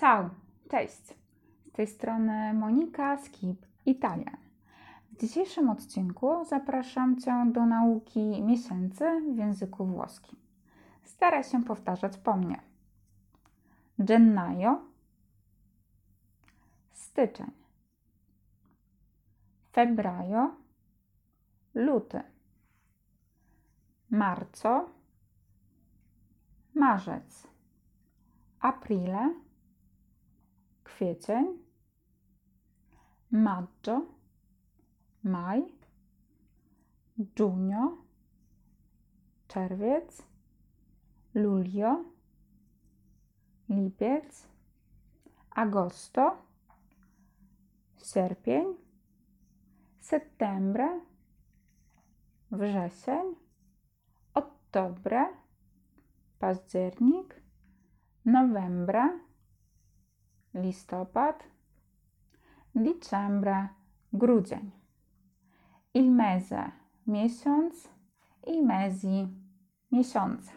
Ciao, cześć. Z tej strony Monika Skip Italian. W dzisiejszym odcinku zapraszam Cię do nauki miesięcy w języku włoskim. Staraj się powtarzać po mnie. Gennaio, styczeń, febbraio, luty, marco, marzec, aprile, kwiecień, maggio, maj, giugno, czerwiec, luglio, lipiec, agosto, sierpień, settembre, wrzesień, ottobre, październik, novembre, listopad, dicembre, grudzień. Il mese, miesiąc i mesi, miesiące.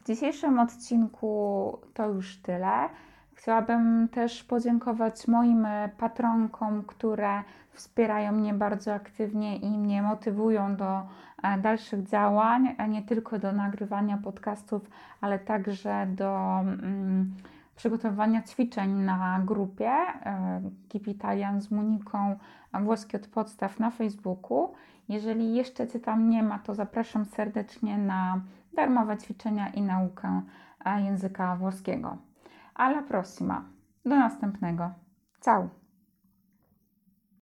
W dzisiejszym odcinku to już tyle. Chciałabym też podziękować moim patronkom, które wspierają mnie bardzo aktywnie i mnie motywują do e, dalszych działań, nie tylko do nagrywania podcastów, ale także do. Mm, przygotowania ćwiczeń na grupie e, Keep Italian z Moniką Włoskie od podstaw na Facebooku. Jeżeli jeszcze Cię tam nie ma, to zapraszam serdecznie na darmowe ćwiczenia i naukę e, języka włoskiego. Alla prossima. Do następnego. Ciao!